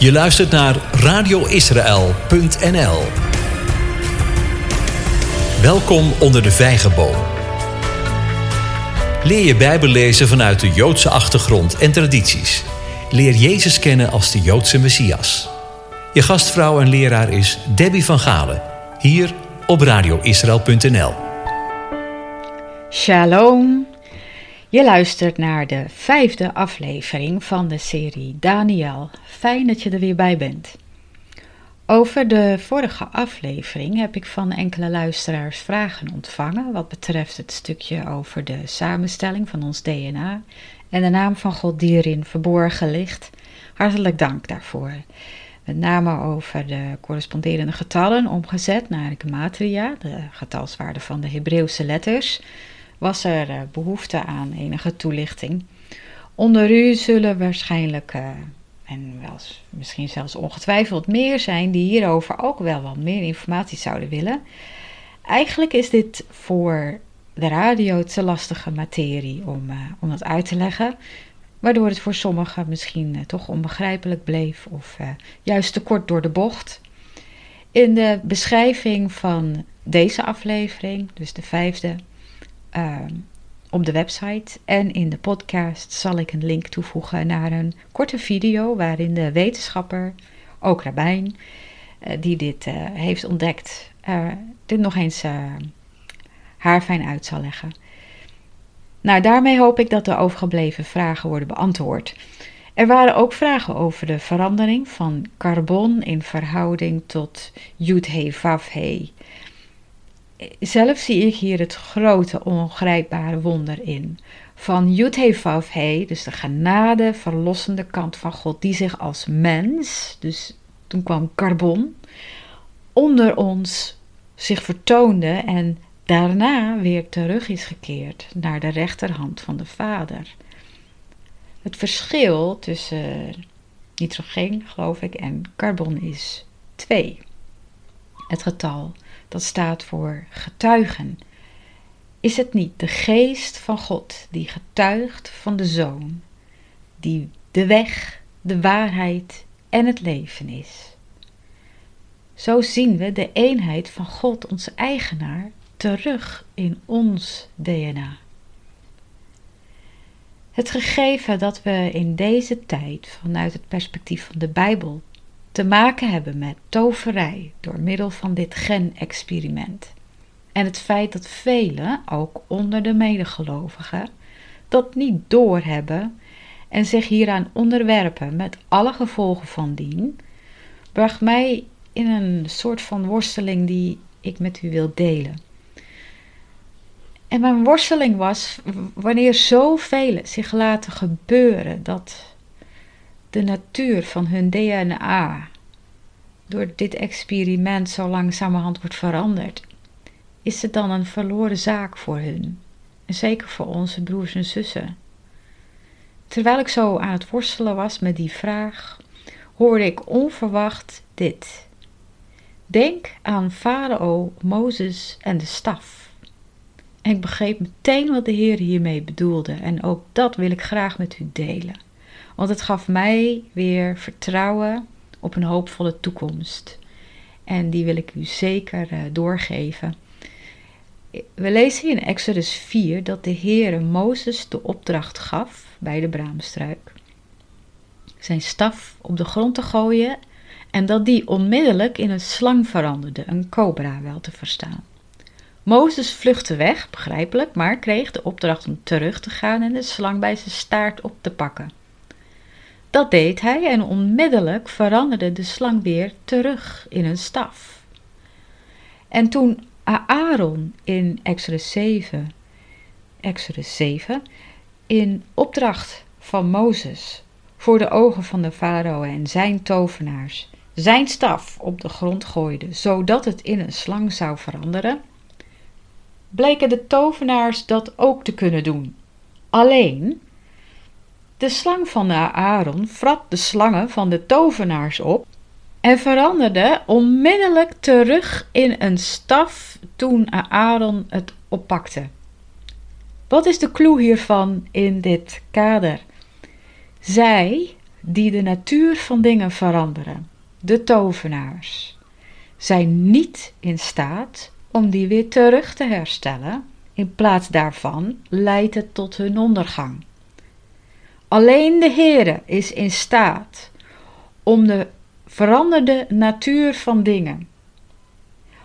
Je luistert naar radioisrael.nl. Welkom onder de vijgenboom. Leer je Bijbel lezen vanuit de Joodse achtergrond en tradities. Leer Jezus kennen als de Joodse Messias. Je gastvrouw en leraar is Debbie van Galen, hier op radioisrael.nl. Shalom. Je luistert naar de vijfde aflevering van de serie Daniel. Fijn dat je er weer bij bent. Over de vorige aflevering heb ik van enkele luisteraars vragen ontvangen wat betreft het stukje over de samenstelling van ons DNA en de naam van God die erin verborgen ligt. Hartelijk dank daarvoor. Met name over de corresponderende getallen omgezet naar gematria, de getalswaarde van de Hebreeuwse letters, was er eh, behoefte aan enige toelichting. Onder u zullen waarschijnlijk, uh, en wel, misschien zelfs ongetwijfeld meer zijn, die hierover ook wel wat meer informatie zouden willen. Eigenlijk is dit voor de radio te lastige materie om, uh, om dat uit te leggen, waardoor het voor sommigen misschien toch onbegrijpelijk bleef of juist te kort door de bocht. In de beschrijving van deze aflevering, dus de vijfde, Ehm, op de website en in de podcast zal ik een link toevoegen naar een korte video waarin de wetenschapper, ook Rabijn, uh, die dit uh, heeft ontdekt, uh, dit nog eens haarfijn uit zal leggen. Nou, daarmee hoop ik dat de overgebleven vragen worden beantwoord. Er waren ook vragen over de verandering van carbon in verhouding tot Yud-He Vav-He zelf zie ik hier het grote ongrijpbare wonder in. Van Yud-He dus de genade, verlossende kant van God, die zich als mens, dus toen kwam carbon, onder ons zich vertoonde en daarna weer terug is gekeerd naar de rechterhand van de Vader. Het verschil tussen nitrogeen, geloof ik, en carbon is 2. Het getal dat staat voor getuigen. Is het niet de geest van God die getuigt van de Zoon, die de weg, de waarheid en het leven is? Zo zien we de eenheid van God, onze eigenaar, terug in ons DNA. Het gegeven dat we in deze tijd vanuit het perspectief van de Bijbel te maken hebben met toverij door middel van dit genexperiment. En het feit dat velen, ook onder de medegelovigen, dat niet doorhebben en zich hieraan onderwerpen met alle gevolgen van dien, bracht mij in een soort van worsteling die ik met u wil delen. En mijn worsteling was wanneer zoveel zich laten gebeuren dat de natuur van hun DNA door dit experiment zo langzamerhand wordt veranderd, is het dan een verloren zaak voor hun. En zeker voor onze broers en zussen. Terwijl ik zo aan het worstelen was met die vraag, hoorde ik onverwacht dit. Denk aan Farao, Mozes en de staf. En ik begreep meteen wat de Heer hiermee bedoelde, en ook dat wil ik graag met u delen. Want het gaf mij weer vertrouwen op een hoopvolle toekomst. En die wil ik u zeker uh, doorgeven. We lezen in Exodus 4 dat de Heere Mozes de opdracht gaf bij de braamstruik zijn staf op de grond te gooien en dat die onmiddellijk in een slang veranderde, een cobra wel te verstaan. Mozes vluchtte weg, begrijpelijk, maar kreeg de opdracht om terug te gaan en de slang bij zijn staart op te pakken. Dat deed hij en onmiddellijk veranderde de slang weer terug in een staf. En toen Aaron in Exodus 7, Exodus 7 in opdracht van Mozes voor de ogen van de farao en zijn tovenaars zijn staf op de grond gooide, zodat het in een slang zou veranderen, bleken de tovenaars dat ook te kunnen doen. Alleen de slang van Aaron vrat de slangen van de tovenaars op en veranderde onmiddellijk terug in een staf toen Aaron het oppakte. Wat is de clue hiervan in dit kader? Zij die de natuur van dingen veranderen, de tovenaars, zijn niet in staat om die weer terug te herstellen. In plaats daarvan leidt het tot hun ondergang. Alleen de Heere is in staat om de veranderde natuur van dingen,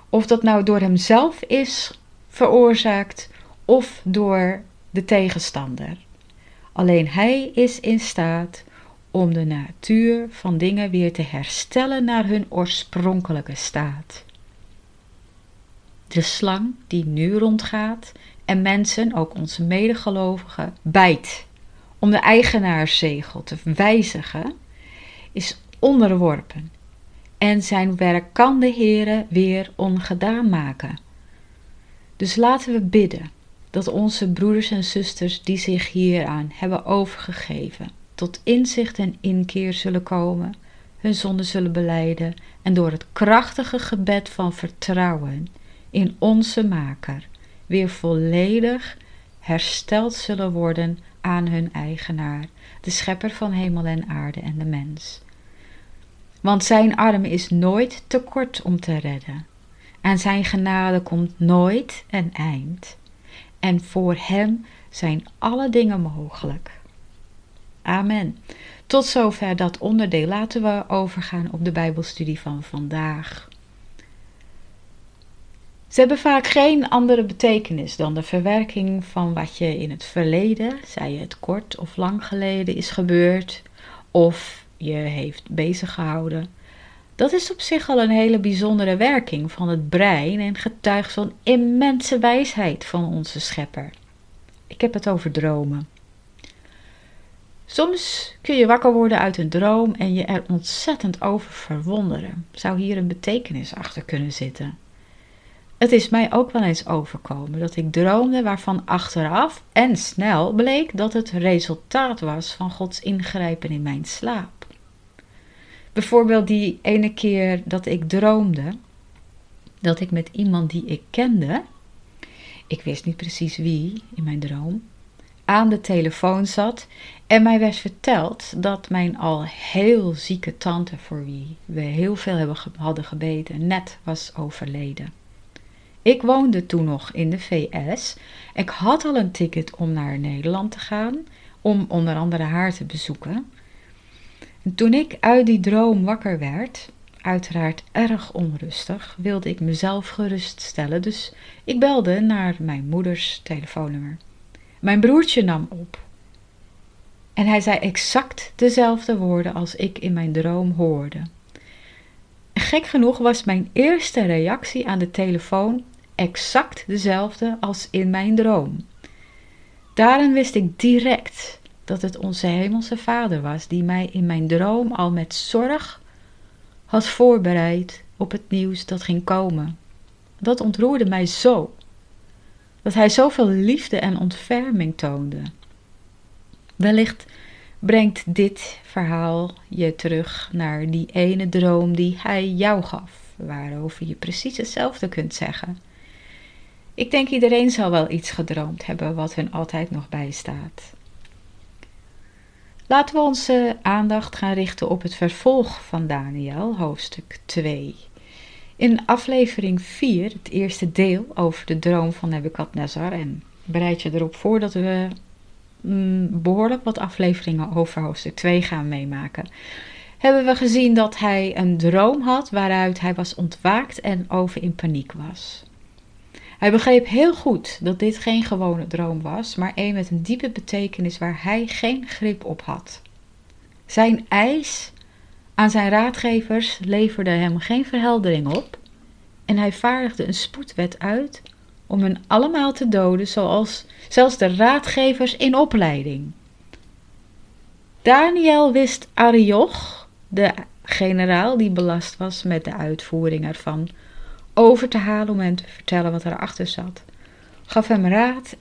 of dat nou door hemzelf is veroorzaakt of door de tegenstander. Alleen hij is in staat om de natuur van dingen weer te herstellen naar hun oorspronkelijke staat. De slang die nu rondgaat en mensen, ook onze medegelovigen, bijt om de eigenaarszegel te wijzigen, is onderworpen en zijn werk kan de Heere weer ongedaan maken. Dus laten we bidden dat onze broeders en zusters die zich hieraan hebben overgegeven, tot inzicht en inkeer zullen komen, hun zonde zullen beleiden en door het krachtige gebed van vertrouwen in onze Maker weer volledig hersteld zullen worden aan hun eigenaar, de schepper van hemel en aarde en de mens. Want zijn arm is nooit te kort om te redden, en zijn genade komt nooit een eind, en voor hem zijn alle dingen mogelijk. Amen. Tot zover dat onderdeel. Laten we overgaan op de Bijbelstudie van vandaag. Ze hebben vaak geen andere betekenis dan de verwerking van wat je in het verleden, zij het kort of lang geleden, is gebeurd of je heeft bezig gehouden. Dat is op zich al een hele bijzondere werking van het brein en getuigt zo'n immense wijsheid van onze schepper. Ik heb het over dromen. Soms kun je wakker worden uit een droom en je er ontzettend over verwonderen. Zou hier een betekenis achter kunnen zitten? Het is mij ook wel eens overkomen dat ik droomde waarvan achteraf en snel bleek dat het resultaat was van Gods ingrijpen in mijn slaap. Bijvoorbeeld die ene keer dat ik droomde dat ik met iemand die ik kende, ik wist niet precies wie in mijn droom, aan de telefoon zat en mij werd verteld dat mijn al heel zieke tante, voor wie we heel veel hebben, hadden gebeten, net was overleden. Ik woonde toen nog in de VS. Ik had al een ticket om naar Nederland te gaan, om onder andere haar te bezoeken. En toen ik uit die droom wakker werd, uiteraard erg onrustig, wilde ik mezelf geruststellen, dus ik belde naar mijn moeders telefoonnummer. Mijn broertje nam op. En hij zei exact dezelfde woorden als ik in mijn droom hoorde. Gek genoeg was mijn eerste reactie aan de telefoon exact dezelfde als in mijn droom. Daarin wist ik direct dat het onze Hemelse Vader was die mij in mijn droom al met zorg had voorbereid op het nieuws dat ging komen. Dat ontroerde mij zo, dat Hij zoveel liefde en ontferming toonde. Wellicht brengt dit verhaal je terug naar die ene droom die Hij jou gaf, waarover je precies hetzelfde kunt zeggen. Ik denk iedereen zal wel iets gedroomd hebben wat hun altijd nog bijstaat. Laten we onze aandacht gaan richten op het vervolg van Daniel, hoofdstuk 2. In aflevering 4, het eerste deel over de droom van Nebukadnezar, en bereid je erop voor dat we mm, behoorlijk wat afleveringen over hoofdstuk 2 gaan meemaken, hebben we gezien dat hij een droom had waaruit hij was ontwaakt en over in paniek was. Hij begreep heel goed dat dit geen gewone droom was, maar een met een diepe betekenis waar hij geen grip op had. Zijn eis aan zijn raadgevers leverde hem geen verheldering op en hij vaardigde een spoedwet uit om hen allemaal te doden, zoals zelfs de raadgevers in opleiding. Daniel wist Arioch, de generaal die belast was met de uitvoering ervan, over te halen om hem te vertellen wat erachter zat, gaf hem raad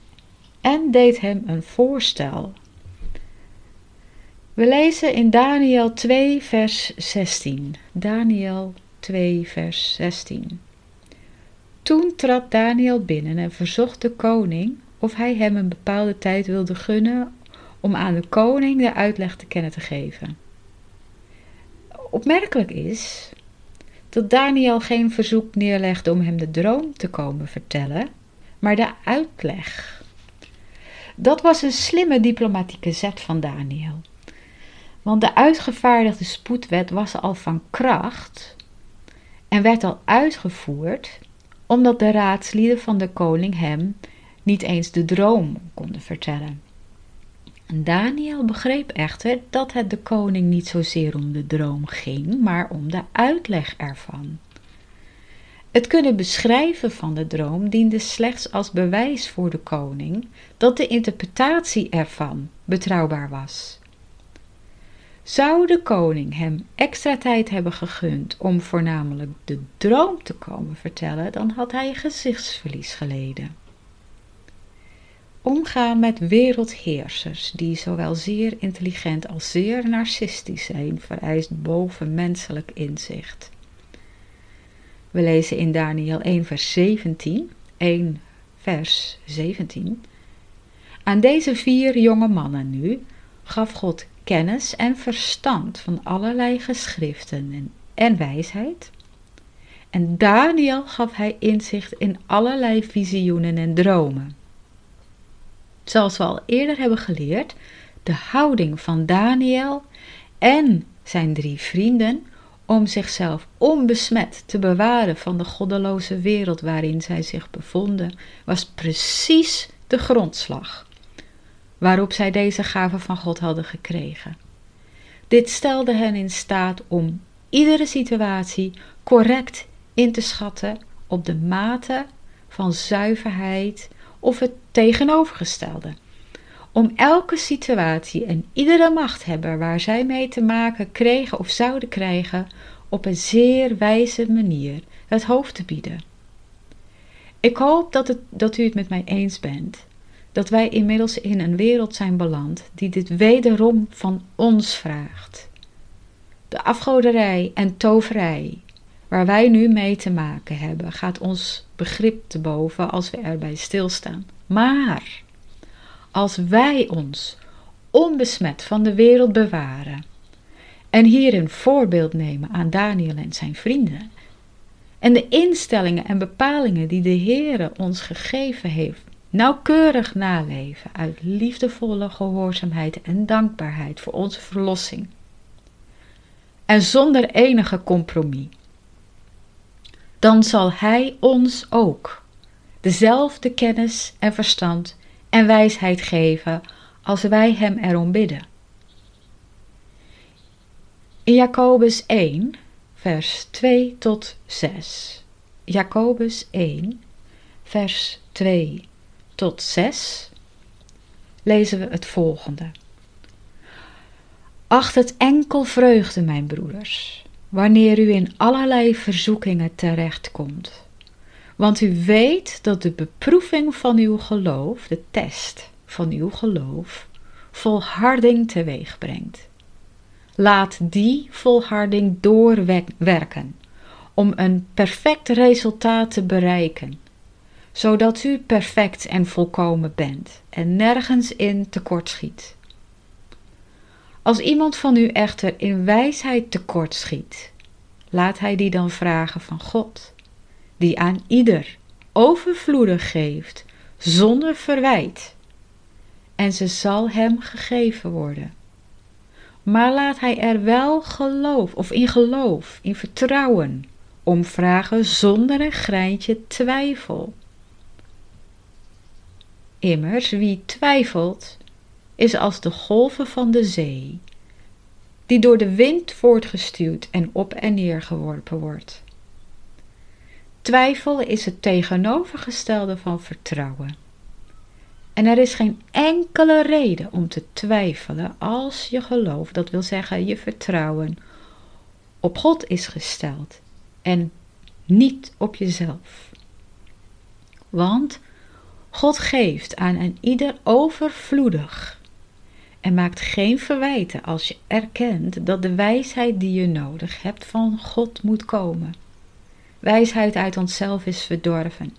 en deed hem een voorstel. We lezen in Daniel 2, vers 16. Daniel 2, vers 16. Toen trad Daniel binnen en verzocht de koning of hij hem een bepaalde tijd wilde gunnen om aan de koning de uitleg te kennen te geven. Opmerkelijk is dat Daniel geen verzoek neerlegde om hem de droom te komen vertellen, maar de uitleg. Dat was een slimme diplomatieke zet van Daniel. Want de uitgevaardigde spoedwet was al van kracht en werd al uitgevoerd omdat de raadslieden van de koning hem niet eens de droom konden vertellen. Daniel begreep echter dat het de koning niet zozeer om de droom ging, maar om de uitleg ervan. Het kunnen beschrijven van de droom diende slechts als bewijs voor de koning dat de interpretatie ervan betrouwbaar was. Zou de koning hem extra tijd hebben gegund om voornamelijk de droom te komen vertellen, dan had hij gezichtsverlies geleden. Omgaan met wereldheersers die zowel zeer intelligent als zeer narcistisch zijn, vereist bovenmenselijk inzicht. We lezen in Daniel 1 vers 17, 1 vers 17. Aan deze vier jonge mannen nu gaf God kennis en verstand van allerlei geschriften en, en wijsheid. En Daniel gaf hij inzicht in allerlei visioenen en dromen. Zoals we al eerder hebben geleerd, de houding van Daniel en zijn drie vrienden om zichzelf onbesmet te bewaren van de goddeloze wereld waarin zij zich bevonden, was precies de grondslag waarop zij deze gave van God hadden gekregen. Dit stelde hen in staat om iedere situatie correct in te schatten op de mate van zuiverheid of het tegenovergestelde. Om elke situatie en iedere machthebber waar zij mee te maken kregen of zouden krijgen, op een zeer wijze manier het hoofd te bieden. Ik hoop dat, het, dat u het met mij eens bent dat wij inmiddels in een wereld zijn beland die dit wederom van ons vraagt. De afgoderij en toverij, waar wij nu mee te maken hebben, gaat ons begrip te boven als we erbij stilstaan. Maar als wij ons onbesmet van de wereld bewaren en hier een voorbeeld nemen aan Daniel en zijn vrienden en de instellingen en bepalingen die de Heere ons gegeven heeft nauwkeurig naleven uit liefdevolle gehoorzaamheid en dankbaarheid voor onze verlossing. En zonder enige compromis. Dan zal Hij ons ook dezelfde kennis en verstand en wijsheid geven als wij Hem erom bidden. In Jacobus 1, vers 2 tot 6. Jacobus 1, vers 2 tot 6 lezen we het volgende. Acht het enkel vreugde, mijn broeders, wanneer u in allerlei verzoekingen terechtkomt. Want u weet dat de beproeving van uw geloof, de test van uw geloof, volharding teweeg brengt. Laat die volharding doorwerken om een perfect resultaat te bereiken zodat u perfect en volkomen bent en nergens in tekortschiet. Als iemand van u echter in wijsheid tekortschiet, laat hij die dan vragen van God, die aan ieder overvloedig geeft, zonder verwijt, en ze zal hem gegeven worden. Maar laat hij er wel geloof of in geloof, in vertrouwen, om vragen zonder een greintje twijfel. Immers, wie twijfelt, is als de golven van de zee, die door de wind voortgestuwd en op en neer geworpen wordt. Twijfel is het tegenovergestelde van vertrouwen. En er is geen enkele reden om te twijfelen als je geloof, dat wil zeggen je vertrouwen, op God is gesteld en niet op jezelf. Want God geeft aan een ieder overvloedig en maakt geen verwijten als je erkent dat de wijsheid die je nodig hebt van God moet komen. Wijsheid uit onszelf is verdorven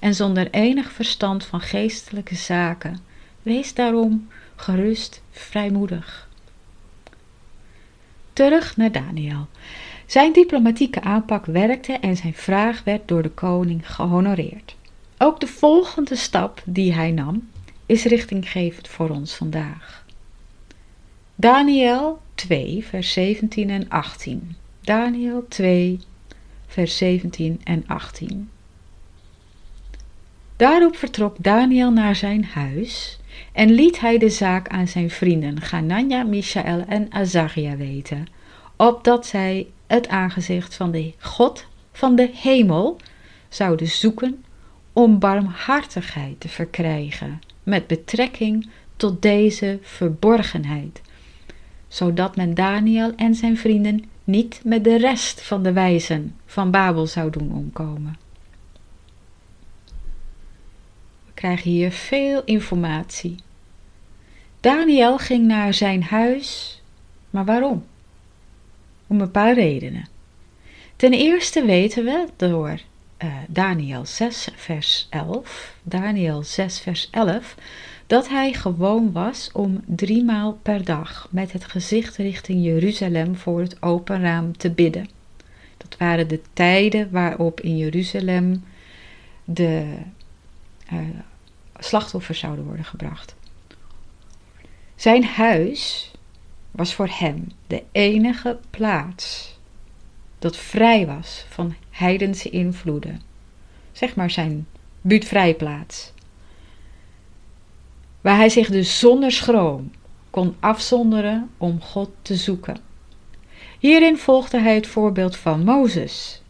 en zonder enig verstand van geestelijke zaken. Wees daarom gerust, vrijmoedig. Terug naar Daniel. Zijn diplomatieke aanpak werkte en zijn vraag werd door de koning gehonoreerd. Ook de volgende stap die hij nam is richtinggevend voor ons vandaag. Daniel 2, vers 17 en 18. Daniel 2, vers 17 en 18. Daarop vertrok Daniel naar zijn huis en liet hij de zaak aan zijn vrienden Ganania, Mishael en Azaria weten, opdat zij het aangezicht van de God van de hemel zouden zoeken om barmhartigheid te verkrijgen met betrekking tot deze verborgenheid, zodat men Daniel en zijn vrienden niet met de rest van de wijzen van Babel zou doen omkomen. We krijgen hier veel informatie. Daniel ging naar zijn huis, maar waarom? Om een paar redenen. Ten eerste weten we door uh, Daniel 6, vers 11, Daniel 6, vers 11, dat hij gewoon was om driemaal per dag met het gezicht richting Jeruzalem voor het open raam te bidden. Dat waren de tijden waarop in Jeruzalem de uh, slachtoffers zouden worden gebracht. Zijn huis was voor hem de enige plaats dat vrij was van heidense invloeden. Zeg maar zijn buurtvrijplaats. Waar hij zich dus zonder schroom kon afzonderen om God te zoeken. Hierin volgde hij het voorbeeld van Mozes.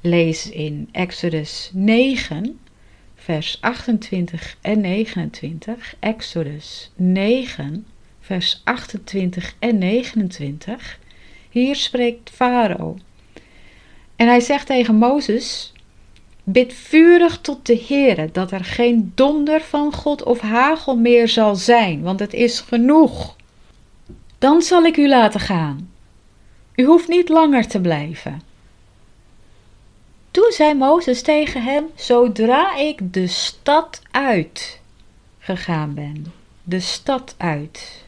Lees in Exodus 9, vers 28 en 29. Exodus 9, vers 28 en 29. Hier spreekt Farao. En hij zegt tegen Mozes: Bid vurig tot de Heere dat er geen donder van God of hagel meer zal zijn, want het is genoeg. Dan zal ik u laten gaan. U hoeft niet langer te blijven. Toen zei Mozes tegen hem: Zodra ik de stad uit gegaan ben, de stad uit,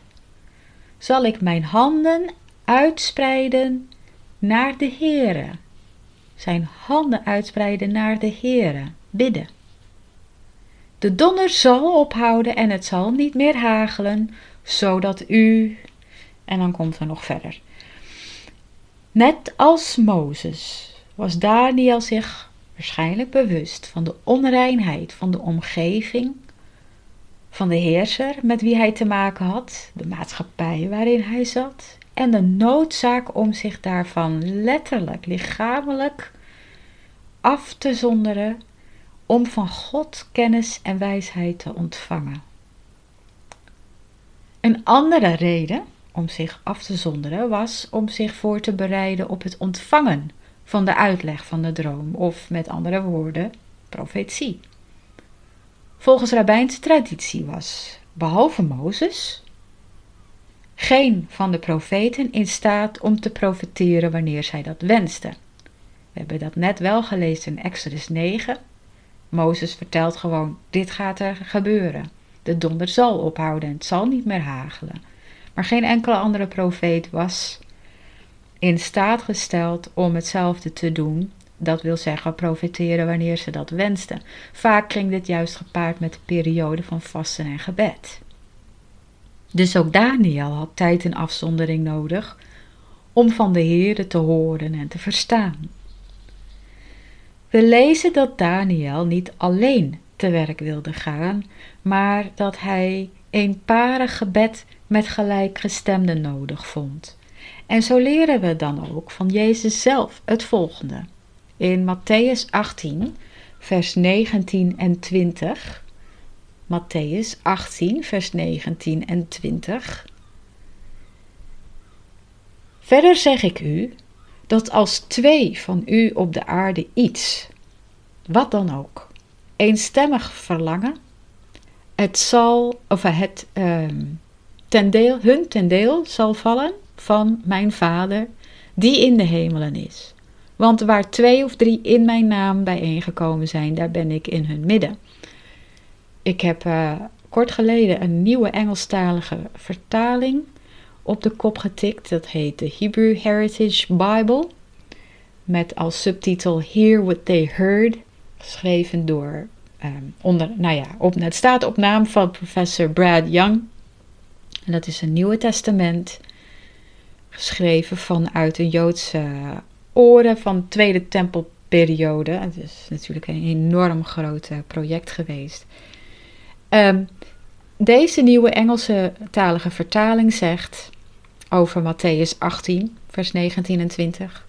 zal ik mijn handen uitspreiden naar de Heere. Zijn handen uitspreiden naar de Heere, bidden. De donder zal ophouden en het zal niet meer hagelen, zodat u. En dan komt er nog verder. Net als Mozes was Daniel zich waarschijnlijk bewust van de onreinheid van de omgeving, van de heerser met wie hij te maken had, de maatschappij waarin hij zat en de noodzaak om zich daarvan letterlijk, lichamelijk af te zonderen, om van God kennis en wijsheid te ontvangen. Een andere reden om zich af te zonderen was om zich voor te bereiden op het ontvangen van de uitleg van de droom, of met andere woorden, profetie. Volgens rabbijnse traditie was, behalve Mozes, geen van de profeten in staat om te profeteren wanneer zij dat wensten. We hebben dat net wel gelezen in Exodus 9. Mozes vertelt gewoon: dit gaat er gebeuren. De donder zal ophouden en het zal niet meer hagelen. Maar geen enkele andere profeet was in staat gesteld om hetzelfde te doen. Dat wil zeggen profeteren wanneer ze dat wensten. Vaak ging dit juist gepaard met de periode van vasten en gebed. Dus ook Daniel had tijd en afzondering nodig om van de Heere te horen en te verstaan. We lezen dat Daniel niet alleen te werk wilde gaan, maar dat hij eenparig gebed met gelijkgestemden nodig vond. En zo leren we dan ook van Jezus zelf het volgende. In Matthäus 18, vers 19 en 20 Matthäus 18, vers 19 en 20. Verder zeg ik u dat als twee van u op de aarde iets, wat dan ook, eenstemmig verlangen, het zal, of het uh, ten deel, hun ten deel zal vallen van mijn Vader, die in de hemelen is. Want waar twee of drie in mijn naam bijeengekomen zijn, daar ben ik in hun midden. Ik heb uh, kort geleden een nieuwe Engelstalige vertaling op de kop getikt. Dat heet de Hebrew Heritage Bible. Met als subtitel Hear What They Heard. Geschreven door, um, onder, nou ja, op, het staat op naam van professor Brad Young. En dat is een Nieuwe Testament. Geschreven vanuit een Joodse oren van de Tweede Tempelperiode. Het is natuurlijk een enorm groot project geweest. Um, deze nieuwe Engelse talige vertaling zegt over Matthäus 18, vers 19 en 20.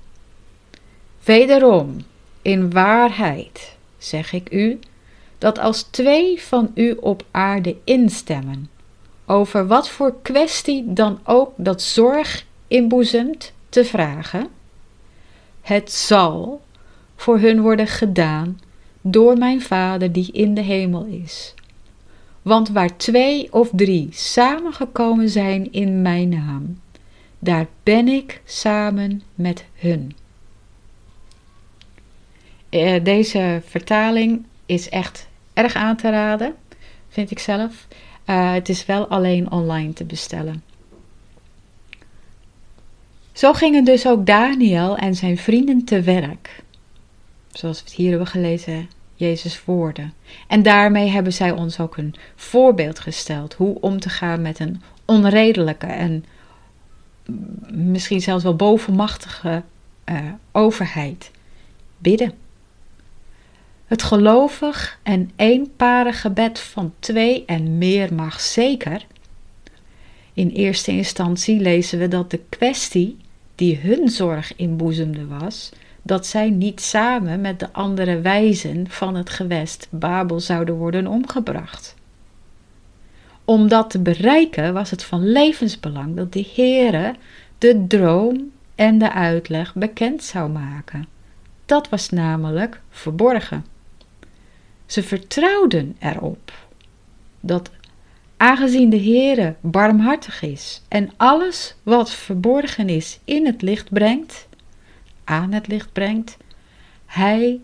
Wederom, in waarheid zeg ik u, dat als twee van u op aarde instemmen, over wat voor kwestie dan ook dat zorg inboezemt te vragen, het zal voor hun worden gedaan door mijn Vader die in de hemel is. Want waar twee of drie samengekomen zijn in mijn naam, daar ben ik samen met hun. Eh, deze vertaling is echt erg aan te raden, vind ik zelf. Uh, het is wel alleen online te bestellen. Zo gingen dus ook Daniel en zijn vrienden te werk. Zoals we het hier hebben gelezen Jezus' woorden. En daarmee hebben zij ons ook een voorbeeld gesteld hoe om te gaan met een onredelijke en misschien zelfs wel bovenmachtige uh, overheid. Bidden. Het gelovig en eenparig gebed van twee en meer mag zeker. In eerste instantie lezen we dat de kwestie die hun zorg inboezemde was, dat zij niet samen met de andere wijzen van het gewest Babel zouden worden omgebracht. Om dat te bereiken was het van levensbelang dat de Heere de droom en de uitleg bekend zou maken. Dat was namelijk verborgen. Ze vertrouwden erop dat aangezien de Heere barmhartig is en alles wat verborgen is in het licht brengt, aan het licht brengt, hij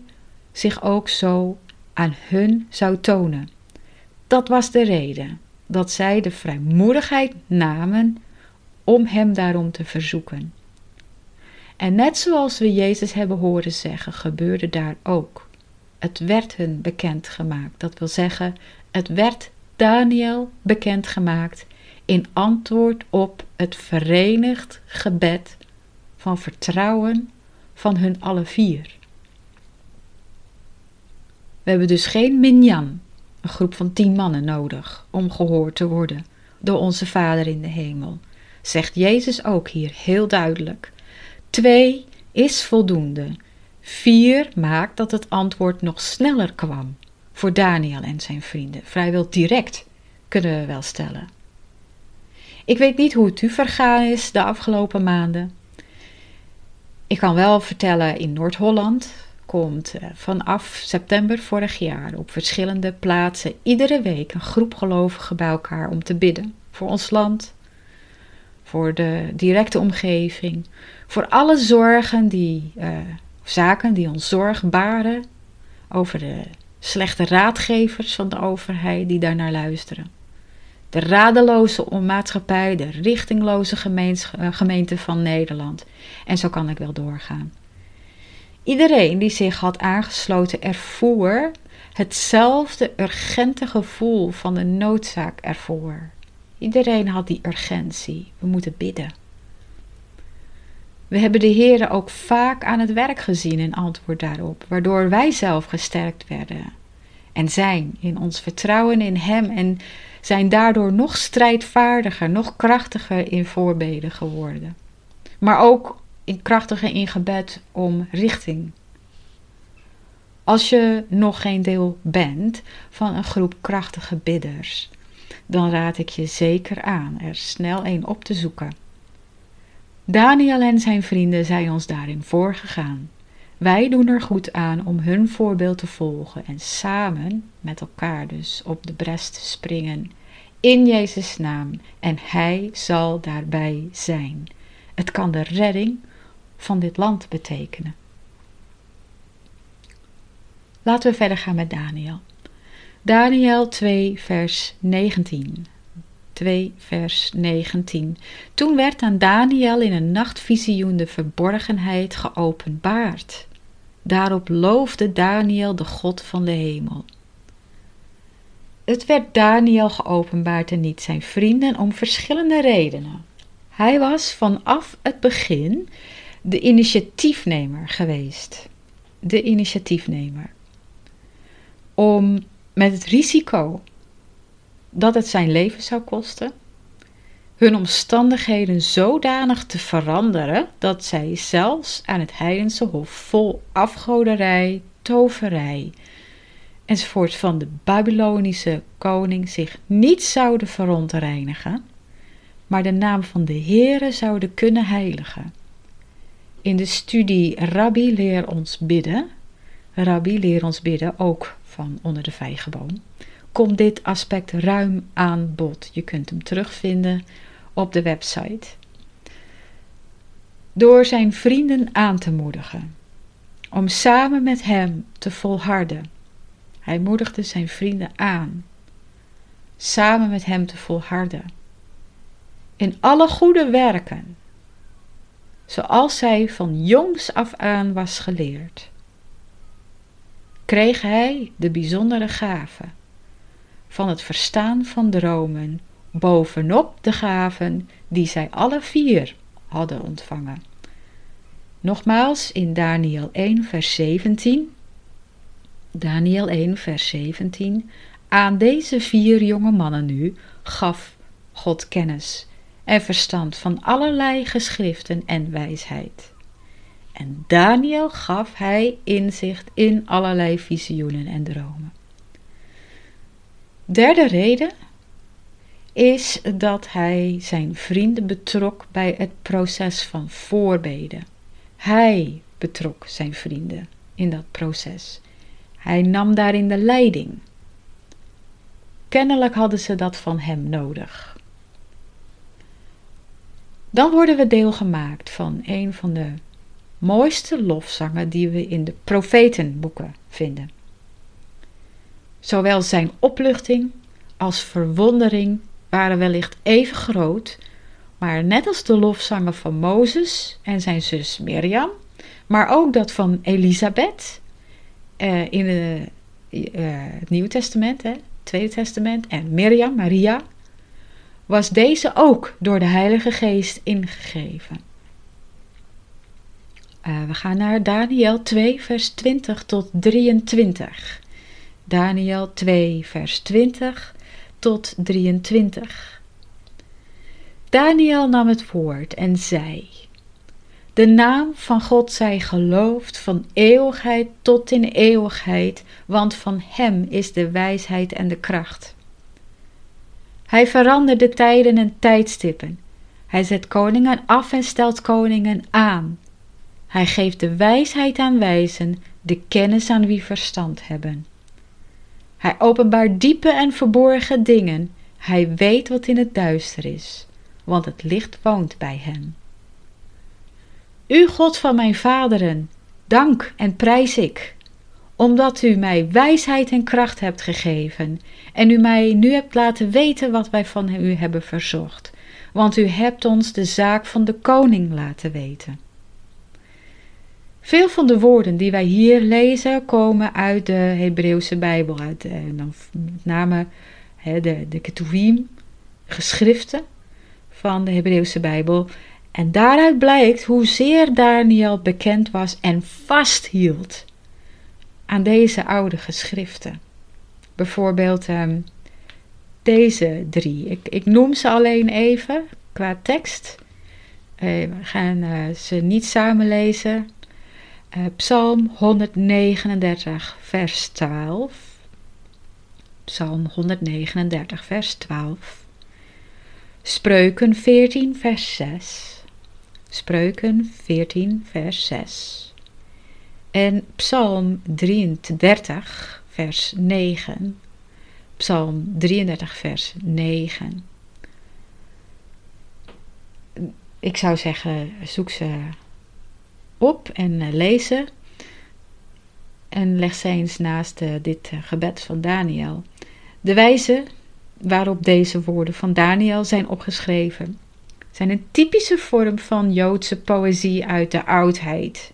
zich ook zo aan hun zou tonen. Dat was de reden dat zij de vrijmoedigheid namen om hem daarom te verzoeken. En net zoals we Jezus hebben horen zeggen, gebeurde daar ook. Het werd hun bekendgemaakt. Dat wil zeggen, het werd Daniel bekendgemaakt in antwoord op het verenigd gebed van vertrouwen van hun alle vier. We hebben dus geen minyan, een groep van tien mannen nodig, om gehoord te worden door onze Vader in de hemel, zegt Jezus ook hier heel duidelijk. Twee is voldoende. Vier maakt dat het antwoord nog sneller kwam voor Daniel en zijn vrienden. Vrijwel direct, kunnen we wel stellen. Ik weet niet hoe het u vergaan is de afgelopen maanden. Ik kan wel vertellen, in Noord-Holland komt eh, vanaf september vorig jaar op verschillende plaatsen iedere week een groep gelovigen bij elkaar om te bidden voor ons land, voor de directe omgeving, voor alle zorgen die, uh, zaken die ons zorg baren, over de slechte raadgevers van de overheid die daarnaar luisteren. De radeloze maatschappij, de richtingloze eh, gemeente van Nederland. En zo kan ik wel doorgaan. Iedereen die zich had aangesloten ervoer hetzelfde urgente gevoel van de noodzaak ervoor. Iedereen had die urgentie. We moeten bidden. We hebben de Heer ook vaak aan het werk gezien in antwoord daarop, waardoor wij zelf gesterkt werden en zijn in ons vertrouwen in Hem en zijn daardoor nog strijdvaardiger, nog krachtiger in voorbeden geworden. Maar ook in krachtiger in gebed om richting. Als je nog geen deel bent van een groep krachtige bidders, dan raad ik je zeker aan er snel een op te zoeken. Daniel en zijn vrienden zijn ons daarin voorgegaan. Wij doen er goed aan om hun voorbeeld te volgen en samen met elkaar dus op de bres te springen in Jezus' naam en Hij zal daarbij zijn. Het kan de redding van dit land betekenen. Laten we verder gaan met Daniel. Daniel 2, vers 19. 2, vers 19. Toen werd aan Daniel in een nachtvisioen de verborgenheid geopenbaard. Daarop loofde Daniel de God van de hemel. Het werd Daniel geopenbaard en niet zijn vrienden om verschillende redenen. Hij was vanaf het begin de initiatiefnemer geweest. De initiatiefnemer. Om met het risico dat het zijn leven zou kosten, hun omstandigheden zodanig te veranderen dat zij zelfs aan het heidense hof vol afgoderij, toverij enzovoort van de Babylonische koning zich niet zouden verontreinigen, maar de naam van de Heere zouden kunnen heiligen. In de studie Rabbi leer ons bidden, Rabbi leer ons bidden ook van onder de vijgenboom, komt dit aspect ruim aan bod. Je kunt hem terugvinden op de website. Door zijn vrienden aan te moedigen, om samen met hem te volharden. Hij moedigde zijn vrienden aan, samen met hem te volharden. In alle goede werken, zoals zij van jongs af aan was geleerd, kreeg hij de bijzondere gave van het verstaan van dromen bovenop de gaven die zij alle vier hadden ontvangen. Nogmaals in Daniel 1, vers 17. Daniel 1, vers 17. Aan deze vier jonge mannen nu gaf God kennis en verstand van allerlei geschriften en wijsheid. En Daniel gaf hij inzicht in allerlei visioenen en dromen. Derde reden is dat hij zijn vrienden betrok bij het proces van voorbeden. Hij betrok zijn vrienden in dat proces. Hij nam daarin de leiding. Kennelijk hadden ze dat van hem nodig. Dan worden we deelgemaakt van een van de mooiste lofzangen die we in de profetenboeken vinden. Zowel zijn opluchting als verwondering waren wellicht even groot, maar net als de lofzangen van Mozes en zijn zus Mirjam, maar ook dat van Elisabeth uh, in de, uh, het Nieuwe Testament, hè, Tweede Testament, en Mirjam, Maria, was deze ook door de Heilige Geest ingegeven. Uh, we gaan naar Daniel 2, vers 20 tot 23. Daniel 2, vers 20 tot 23. Daniel nam het woord en zei: De naam van God zij geloofd van eeuwigheid tot in eeuwigheid, want van Hem is de wijsheid en de kracht. Hij verandert de tijden en tijdstippen. Hij zet koningen af en stelt koningen aan. Hij geeft de wijsheid aan wijzen, de kennis aan wie verstand hebben. Hij openbaart diepe en verborgen dingen. Hij weet wat in het duister is, want het licht woont bij hem. U God van mijn vaderen, dank en prijs ik, omdat u mij wijsheid en kracht hebt gegeven en u mij nu hebt laten weten wat wij van u hebben verzocht, want u hebt ons de zaak van de koning laten weten. Veel van de woorden die wij hier lezen komen uit de Hebreeuwse Bijbel, uit eh, dan met name de, de Ketuvim, geschriften van de Hebreeuwse Bijbel. En daaruit blijkt hoezeer Daniel bekend was en vasthield aan deze oude geschriften. Bijvoorbeeld um, deze drie. Ik, ik noem ze alleen even qua tekst. Uh, we gaan uh, ze niet samen lezen. Uh, Psalm 139, vers 12. Psalm 139, vers 12. Spreuken 14, vers 6. Spreuken 14, vers 6. En Psalm 33, vers 9. Psalm 33, vers 9. Ik zou zeggen, zoek ze op en uh, lezen. En leg ze eens naast uh, dit uh, gebed van Daniel. De wijze waarop deze woorden van Daniel zijn opgeschreven zijn een typische vorm van Joodse poëzie uit de oudheid.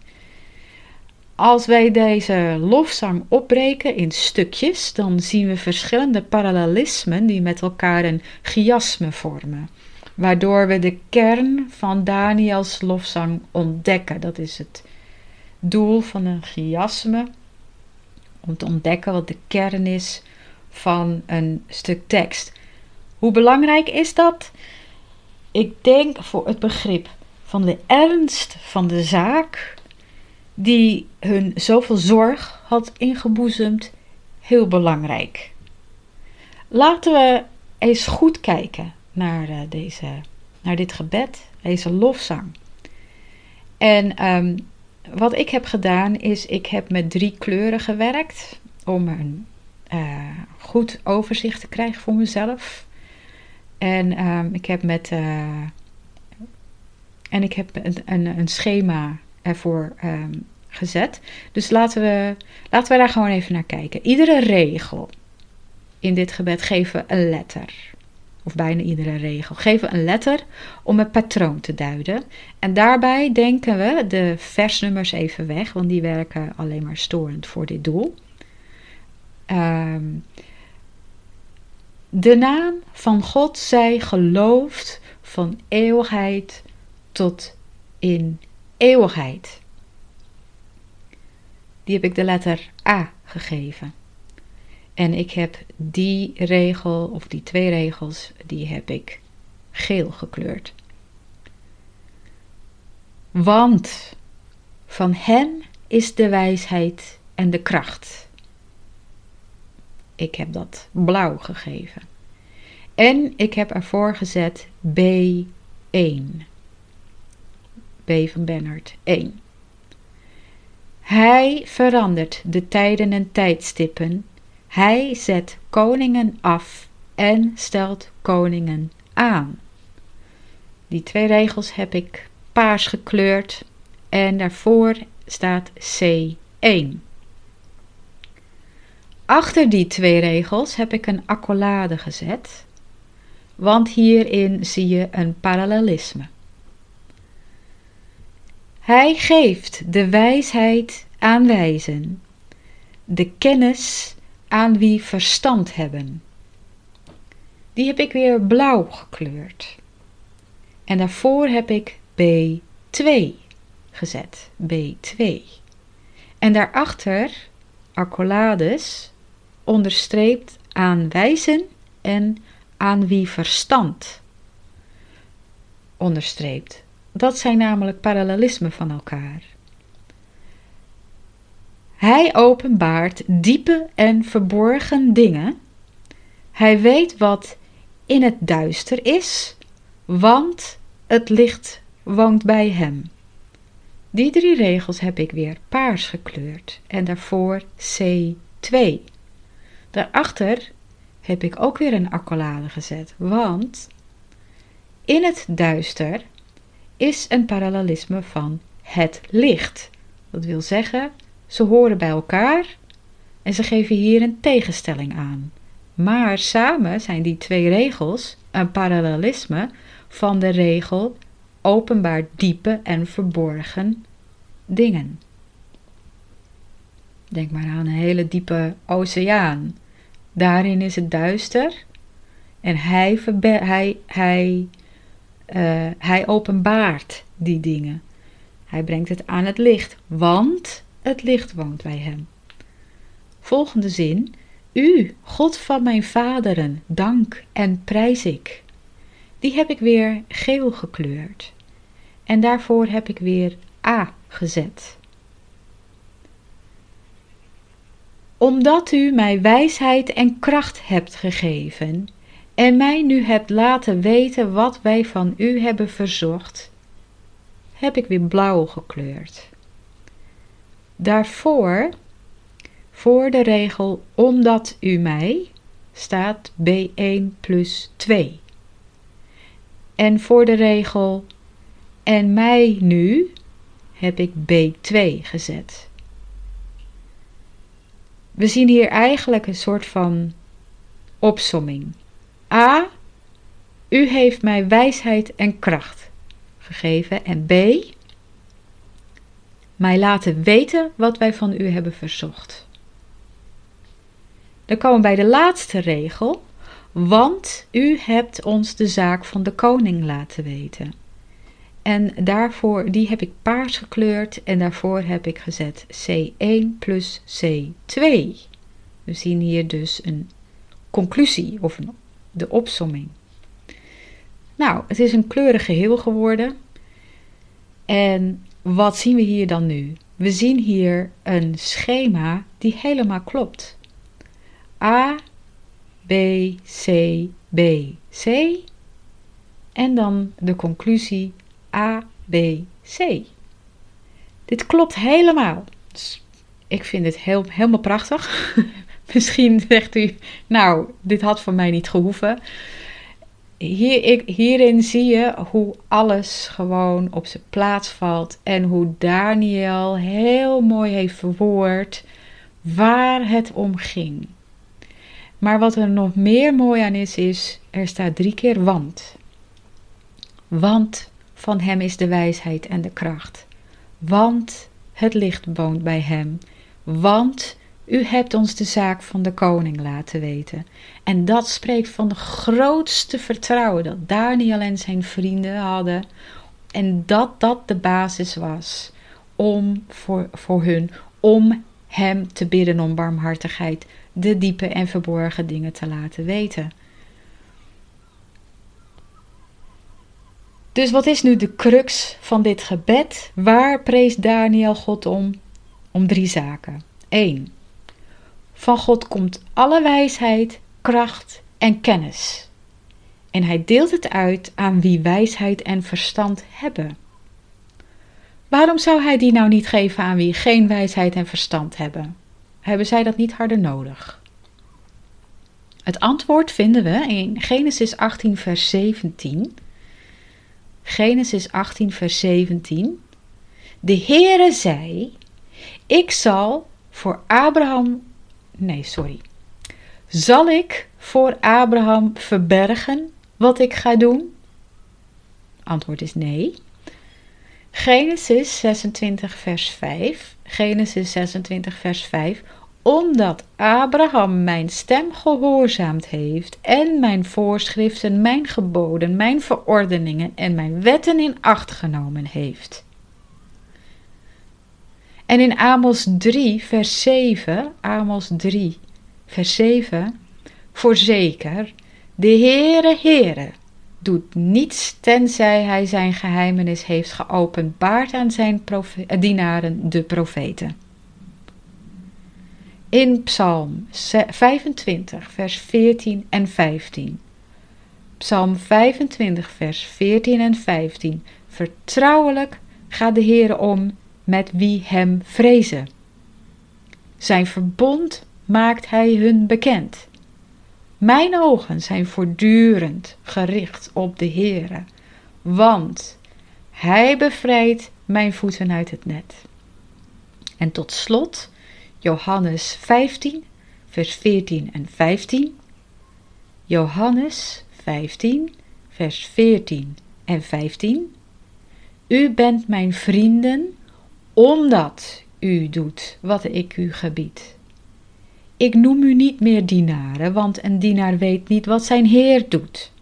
Als wij deze lofzang opbreken in stukjes, dan zien we verschillende parallelismen die met elkaar een chiasme vormen, waardoor we de kern van Daniels lofzang ontdekken. Dat is het doel van een chiasme, om te ontdekken wat de kern is van een stuk tekst. Hoe belangrijk is dat? Ik denk voor het begrip van de ernst van de zaak, die hun zoveel zorg had ingeboezemd, heel belangrijk. Laten we eens goed kijken naar, uh, deze, naar dit gebed, deze lofzang. En um, wat ik heb gedaan is, ik heb met drie kleuren gewerkt om een uh, goed overzicht te krijgen voor mezelf. En um, ik heb met uh, en ik heb een, een, schema ervoor um, gezet. Dus laten we, laten we daar gewoon even naar kijken. Iedere regel in dit gebed geven een letter. Of bijna iedere regel. Geven een letter om het patroon te duiden. En daarbij denken we de versnummers even weg, want die werken alleen maar storend voor dit doel. Um, de naam van God zij geloofd van eeuwigheid tot in eeuwigheid. Die heb ik de letter A gegeven. En ik heb die regel, of die twee regels, die heb ik geel gekleurd. Want van hen is de wijsheid en de kracht. Ik heb dat blauw gegeven. En ik heb ervoor gezet B1. B van Bernhard 1. Hij verandert de tijden en tijdstippen hij zet koningen af en stelt koningen aan. Die twee regels heb ik paars gekleurd en daarvoor staat C1. Achter die twee regels heb ik een accolade gezet, want hierin zie je een parallelisme. Hij geeft de wijsheid aan wijzen, de kennis aan wie verstand hebben. Die heb ik weer blauw gekleurd. En daarvoor heb ik B2 gezet. B2. En daarachter accolades onderstreept aan wijzen en aan wie verstand onderstreept. Dat zijn namelijk parallelismen van elkaar. Hij openbaart diepe en verborgen dingen. Hij weet wat in het duister is, want het licht woont bij hem. Die drie regels heb ik weer paars gekleurd en daarvoor C2. Daarachter heb ik ook weer een accolade gezet, want in het duister is een parallelisme van het licht. Dat wil zeggen, ze horen bij elkaar en ze geven hier een tegenstelling aan. Maar samen zijn die twee regels een parallelisme van de regel openbaar diepe en verborgen dingen. Denk maar aan een hele diepe oceaan. Daarin is het duister en hij, hij, hij, uh, hij openbaart die dingen. Hij brengt het aan het licht, want het licht woont bij hem. Volgende zin. U, God van mijn vaderen, dank en prijs ik. Die heb ik weer geel gekleurd. En daarvoor heb ik weer A gezet. Omdat u mij wijsheid en kracht hebt gegeven en mij nu hebt laten weten wat wij van u hebben verzocht, heb ik weer blauw gekleurd. Daarvoor, voor de regel omdat u mij, staat B1 plus 2. En voor de regel en mij nu heb ik B2 gezet. We zien hier eigenlijk een soort van opsomming. A. U heeft mij wijsheid en kracht gegeven. En B. Mij laten weten wat wij van u hebben verzocht. Dan komen we bij de laatste regel. Want u hebt ons de zaak van de koning laten weten. En daarvoor, die heb ik paars gekleurd en daarvoor heb ik gezet C1 plus C2. We zien hier dus een conclusie of de opsomming. Nou, het is een kleurig geheel geworden. En wat zien we hier dan nu? We zien hier een schema die helemaal klopt. A, B, C, B, C. En dan de conclusie A, B, C. Dit klopt helemaal. Dus ik vind het heel, helemaal prachtig. Misschien zegt u, nou, dit had van mij niet gehoeven. Hierin zie je hoe alles gewoon op zijn plaats valt en hoe Daniel heel mooi heeft verwoord waar het om ging. Maar wat er nog meer mooi aan is, is er staat drie keer want. Want van hem is de wijsheid en de kracht. Want het licht woont bij hem. Want u hebt ons de zaak van de koning laten weten. En dat spreekt van de grootste vertrouwen dat Daniel en zijn vrienden hadden. En dat dat de basis was om voor, voor hun, om hem te bidden om barmhartigheid, de diepe en verborgen dingen te laten weten. Dus wat is nu de crux van dit gebed? Waar preest Daniel God om? Om drie zaken. 1. Van God komt alle wijsheid, kracht en kennis. En hij deelt het uit aan wie wijsheid en verstand hebben. Waarom zou hij die nou niet geven aan wie geen wijsheid en verstand hebben? Hebben zij dat niet harder nodig? Het antwoord vinden we in Genesis 18, vers 17. Genesis 18, vers 17. De Heere zei: Ik zal voor Abraham Nee, sorry. Zal ik voor Abraham verbergen wat ik ga doen? Antwoord is nee. Genesis 26, vers 5. Genesis 26, vers 5. Omdat Abraham mijn stem gehoorzaamd heeft en mijn voorschriften, mijn geboden, mijn verordeningen en mijn wetten in acht genomen heeft. En in Amos 3, vers 7, Amos 3, vers 7, voorzeker, de Heere, Heere, doet niets tenzij hij zijn geheimenis heeft geopenbaard aan zijn eh, dienaren, de profeten. In Psalm 25, vers 14 en 15. Psalm 25, vers 14 en 15. Vertrouwelijk gaat de Heere om met wie hem vrezen. Zijn verbond maakt hij hun bekend. Mijn ogen zijn voortdurend gericht op de Heere, want hij bevrijdt mijn voeten uit het net. En tot slot Johannes 15, vers 14 en 15. Johannes 15, vers 14 en 15. U bent mijn vrienden omdat u doet wat ik u gebied. Ik noem u niet meer dienaren, want een dienaar weet niet wat zijn Heer doet.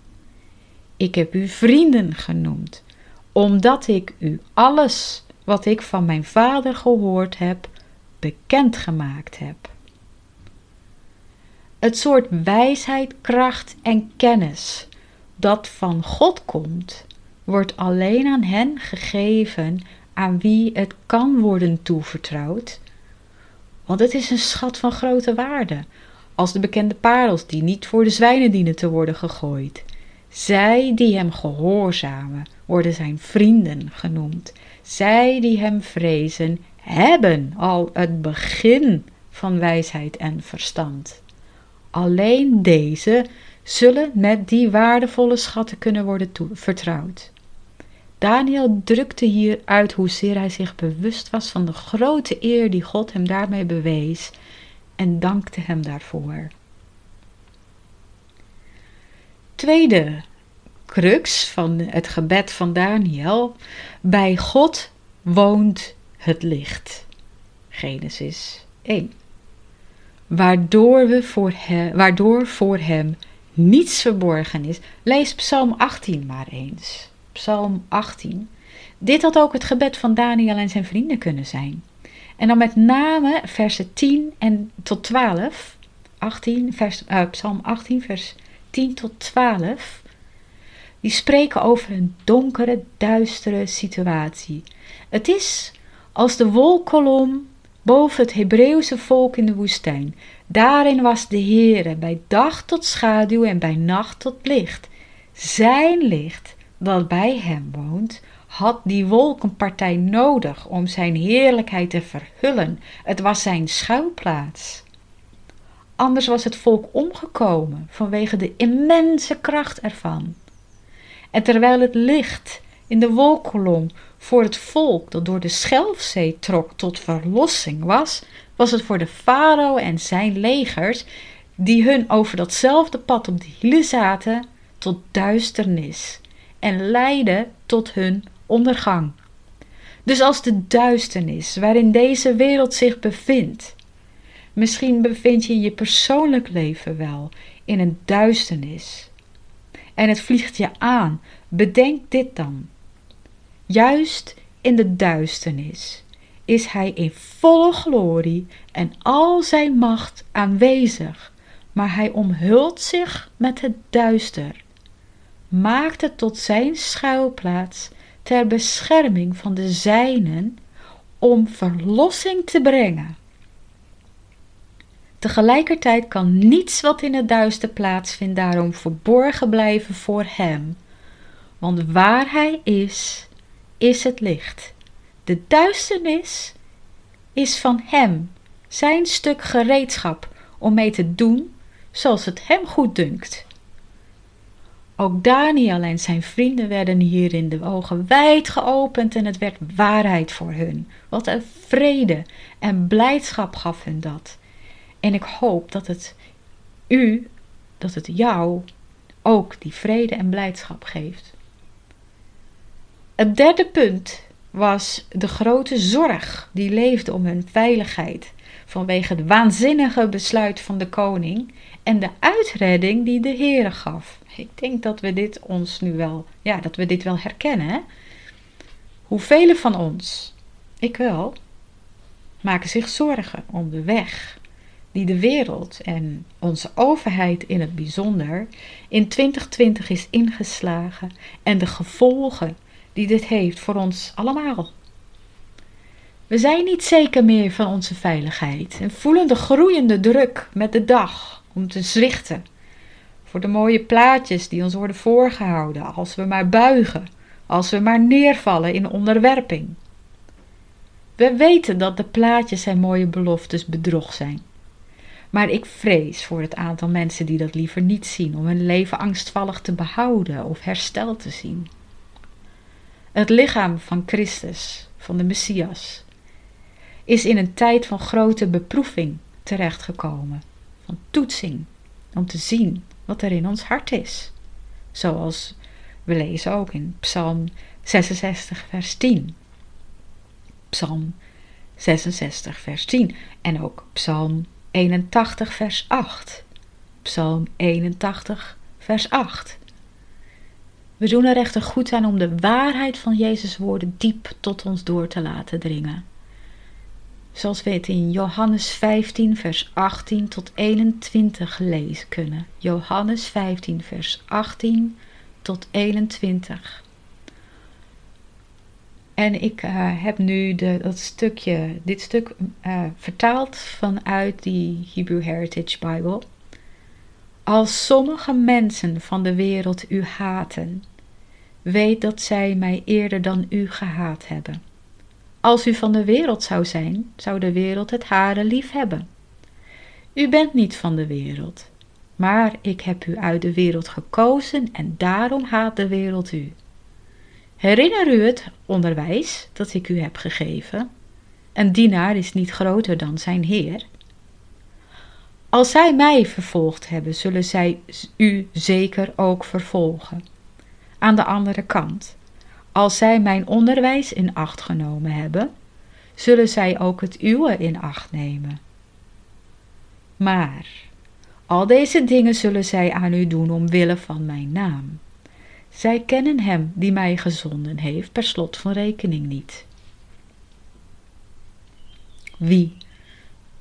Ik heb u vrienden genoemd, omdat ik u alles wat ik van mijn Vader gehoord heb, bekendgemaakt heb. Het soort wijsheid, kracht en kennis dat van God komt, wordt alleen aan hen gegeven aan wie het kan worden toevertrouwd. Want het is een schat van grote waarde, als de bekende parels die niet voor de zwijnen dienen te worden gegooid. Zij die hem gehoorzamen, worden zijn vrienden genoemd. Zij die hem vrezen, hebben al het begin van wijsheid en verstand. Alleen deze zullen met die waardevolle schatten kunnen worden vertrouwd. Daniel drukte hier uit hoezeer hij zich bewust was van de grote eer die God hem daarmee bewees en dankte hem daarvoor. tweede crux van het gebed van Daniel. Bij God woont het licht. Genesis 1. Waardoor, we voor hem, waardoor voor hem niets verborgen is. Lees Psalm 18 maar eens. Psalm 18. Dit had ook het gebed van Daniel en zijn vrienden kunnen zijn. En dan met name versen 10 en tot 12. 18, vers, uh, Psalm 18, vers 10 tot 12. Die spreken over een donkere, duistere situatie. Het is als de wolkolom boven het Hebreeuwse volk in de woestijn. Daarin was de Heere bij dag tot schaduw en bij nacht tot licht. Zijn licht, dat bij hem woont, had die wolkenpartij nodig om zijn heerlijkheid te verhullen. Het was zijn schuilplaats. Anders was het volk omgekomen vanwege de immense kracht ervan. En terwijl het licht in de wolkolom voor het volk dat door de Schelfzee trok tot verlossing was, was het voor de farao en zijn legers, die hun over datzelfde pad op de hielen zaten, tot duisternis en leidde tot hun ondergang. Dus als de duisternis waarin deze wereld zich bevindt, misschien bevind je je persoonlijk leven wel in een duisternis en het vliegt je aan, bedenk dit dan. Juist in de duisternis is Hij in volle glorie en al zijn macht aanwezig, maar Hij omhult zich met het duister, maakt het tot zijn schuilplaats ter bescherming van de zijnen om verlossing te brengen. Tegelijkertijd kan niets wat in het duister plaatsvindt daarom verborgen blijven voor hem, want waar hij is, is het licht. De duisternis is van hem, zijn stuk gereedschap om mee te doen zoals het hem goed dunkt. Ook Daniel en zijn vrienden werden hierin de ogen wijd geopend en het werd waarheid voor hun. Wat een vrede en blijdschap gaf hun dat. En ik hoop dat het u, dat het jou ook die vrede en blijdschap geeft. Het derde punt was de grote zorg die leefde om hun veiligheid vanwege het waanzinnige besluit van de koning en de uitredding die de Heere gaf. Ik denk dat we dit ons nu wel, ja, dat we dit wel herkennen. Hè? Hoeveel van ons, ik wel, maken zich zorgen om de weg die de wereld en onze overheid in het bijzonder in 2020 is ingeslagen en de gevolgen die dit heeft voor ons allemaal. We zijn niet zeker meer van onze veiligheid en voelen de groeiende druk met de dag om te zwichten voor de mooie plaatjes die ons worden voorgehouden als we maar buigen, als we maar neervallen in onderwerping. We weten dat de plaatjes en mooie beloftes bedrog zijn. Maar ik vrees voor het aantal mensen die dat liever niet zien, om hun leven angstvallig te behouden of herstel te zien. Het lichaam van Christus, van de Messias, is in een tijd van grote beproeving terechtgekomen, van toetsing, om te zien wat er in ons hart is. Zoals we lezen ook in Psalm 66, vers 10. Psalm 66, vers 10 en ook Psalm 81, vers 8. Psalm 81, vers 8. We doen er echter goed aan om de waarheid van Jezus' woorden diep tot ons door te laten dringen. Zoals we het in Johannes 15, vers 18 tot 21 lezen kunnen. Johannes 15, vers 18 tot 21. En ik uh, heb nu de, dat stukje, dit stuk uh, vertaald vanuit die Hebrew Heritage Bible. Als sommige mensen van de wereld u haten, weet dat zij mij eerder dan u gehaat hebben. Als u van de wereld zou zijn, zou de wereld het hare lief hebben. U bent niet van de wereld, maar ik heb u uit de wereld gekozen en daarom haat de wereld u. Herinner u het onderwijs dat ik u heb gegeven? Een dienaar is niet groter dan zijn heer. Als zij mij vervolgd hebben, zullen zij u zeker ook vervolgen. Aan de andere kant, als zij mijn onderwijs in acht genomen hebben, zullen zij ook het uwe in acht nemen. Maar al deze dingen zullen zij aan u doen omwille van mijn naam. Zij kennen hem die mij gezonden heeft, per slot van rekening niet. Wie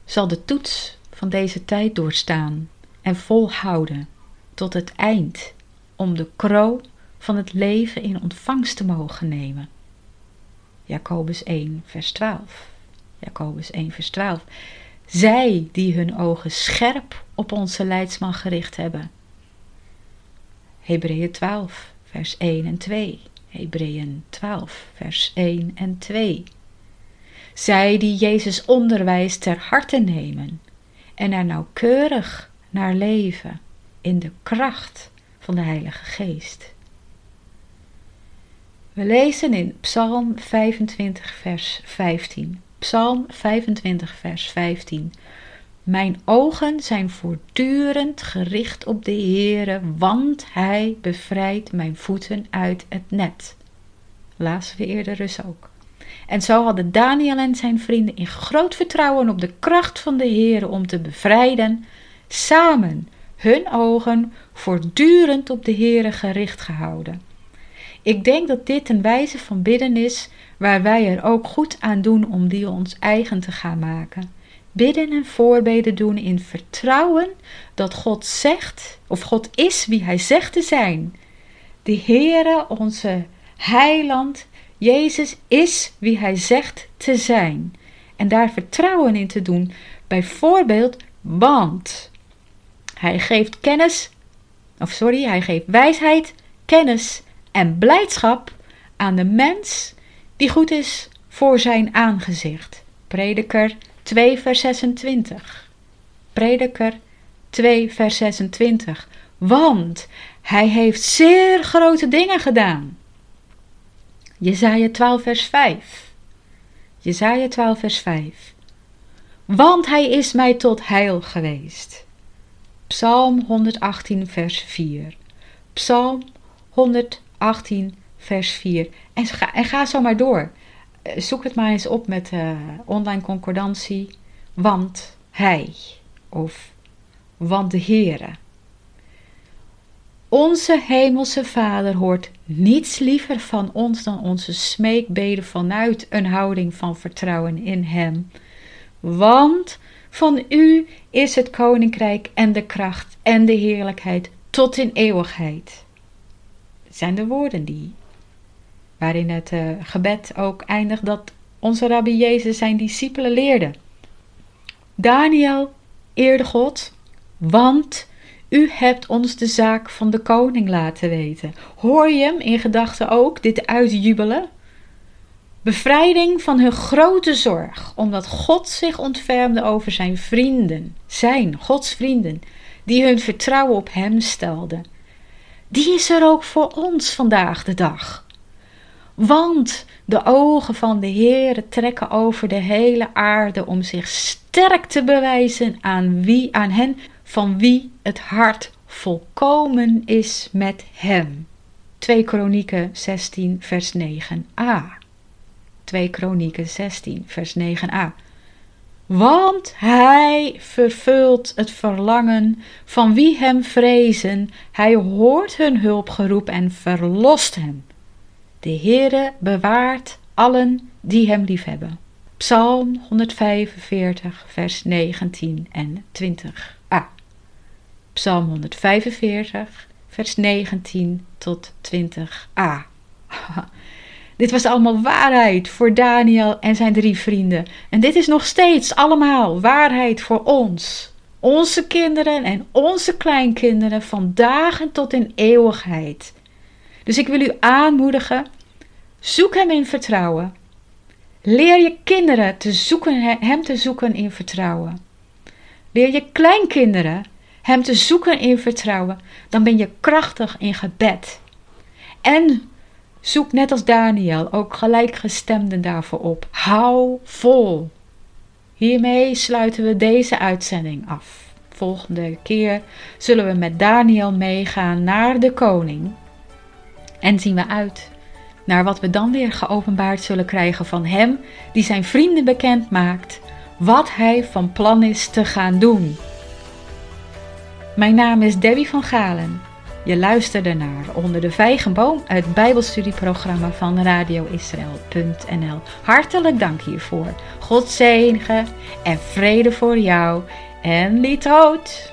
zal de toets van deze tijd doorstaan en volhouden tot het eind om de kroon van het leven in ontvangst te mogen nemen? Jacobus 1, vers 12. Jacobus 1, vers 12. Zij die hun ogen scherp op onze leidsman gericht hebben. Hebreeën 12, vers 1 en 2. Hebreeën 12, vers 1 en 2. Zij die Jezus onderwijs ter harte nemen en er nauwkeurig naar leven in de kracht van de Heilige Geest. We lezen in Psalm 25, vers 15. Psalm 25, vers 15. Mijn ogen zijn voortdurend gericht op de Heere, want Hij bevrijdt mijn voeten uit het net. Lazen we eerder dus ook. En zo hadden Daniel en zijn vrienden in groot vertrouwen op de kracht van de Heere om te bevrijden, samen hun ogen voortdurend op de Heere gericht gehouden. Ik denk dat dit een wijze van bidden is waar wij er ook goed aan doen om die ons eigen te gaan maken. Bidden en voorbeden doen in vertrouwen dat God zegt, of God is wie Hij zegt te zijn. De Heere, onze heiland, Jezus is wie Hij zegt te zijn. En daar vertrouwen in te doen, bijvoorbeeld, want Hij geeft kennis, of sorry, Hij geeft wijsheid, kennis en blijdschap aan de mens die goed is voor zijn aangezicht. Prediker 2 vers 26. Prediker 2 vers 26. Want hij heeft zeer grote dingen gedaan. Jezaja 12 vers 5. Jezaja 12 vers 5. Want hij is mij tot heil geweest. Psalm 118 vers 4. Psalm 118 vers 4. En ga, en ga zo maar door. Eh, zoek het maar eens op met uh, online concordantie. Want hij of want de Heere. Onze hemelse Vader hoort niets liever van ons dan onze smeekbeden vanuit een houding van vertrouwen in Hem. Want van U is het koninkrijk en de kracht en de heerlijkheid tot in eeuwigheid. Zijn de woorden die waarin het uh, gebed ook eindigt dat onze rabbi Jezus zijn discipelen leerde. Daniel eerde God, want u hebt ons de zaak van de koning laten weten. Hoor je hem in gedachten ook dit uitjubelen? Bevrijding van hun grote zorg, omdat God zich ontfermde over zijn vrienden, zijn Gods vrienden, die hun vertrouwen op hem stelden. Die is er ook voor ons vandaag de dag. Want de ogen van de Heer trekken over de hele aarde om zich sterk te bewijzen aan wie, aan hen van wie het hart volkomen is met hem. 2 Kronieken 16 vers 9a. 2 Kronieken 16 vers 9a. Want hij vervult het verlangen van wie hem vrezen. Hij hoort hun hulpgeroep en verlost hen. De Heere bewaart allen die hem liefhebben. Psalm 145, vers 19 en 20a. Psalm 145, vers 19 tot 20a. dit was allemaal waarheid voor Daniel en zijn drie vrienden. En dit is nog steeds allemaal waarheid voor ons. Onze kinderen en onze kleinkinderen van dagen tot in eeuwigheid. Dus ik wil u aanmoedigen, zoek Hem in vertrouwen. Leer je kinderen te zoeken, Hem te zoeken in vertrouwen. Leer je kleinkinderen Hem te zoeken in vertrouwen. Dan ben je krachtig in gebed. En zoek net als Daniel ook gelijkgestemden daarvoor op. Hou vol. Hiermee sluiten we deze uitzending af. volgende keer zullen we met Daniel meegaan naar de koning. En zien we uit naar wat we dan weer geopenbaard zullen krijgen van hem, die zijn vrienden bekend maakt wat hij van plan is te gaan doen. Mijn naam is Debbie van Galen. Je luisterde naar Onder de Vijgenboom, het Bijbelstudieprogramma van radioisrael.nl. Hartelijk dank hiervoor. God zegen en vrede voor jou en liedrood.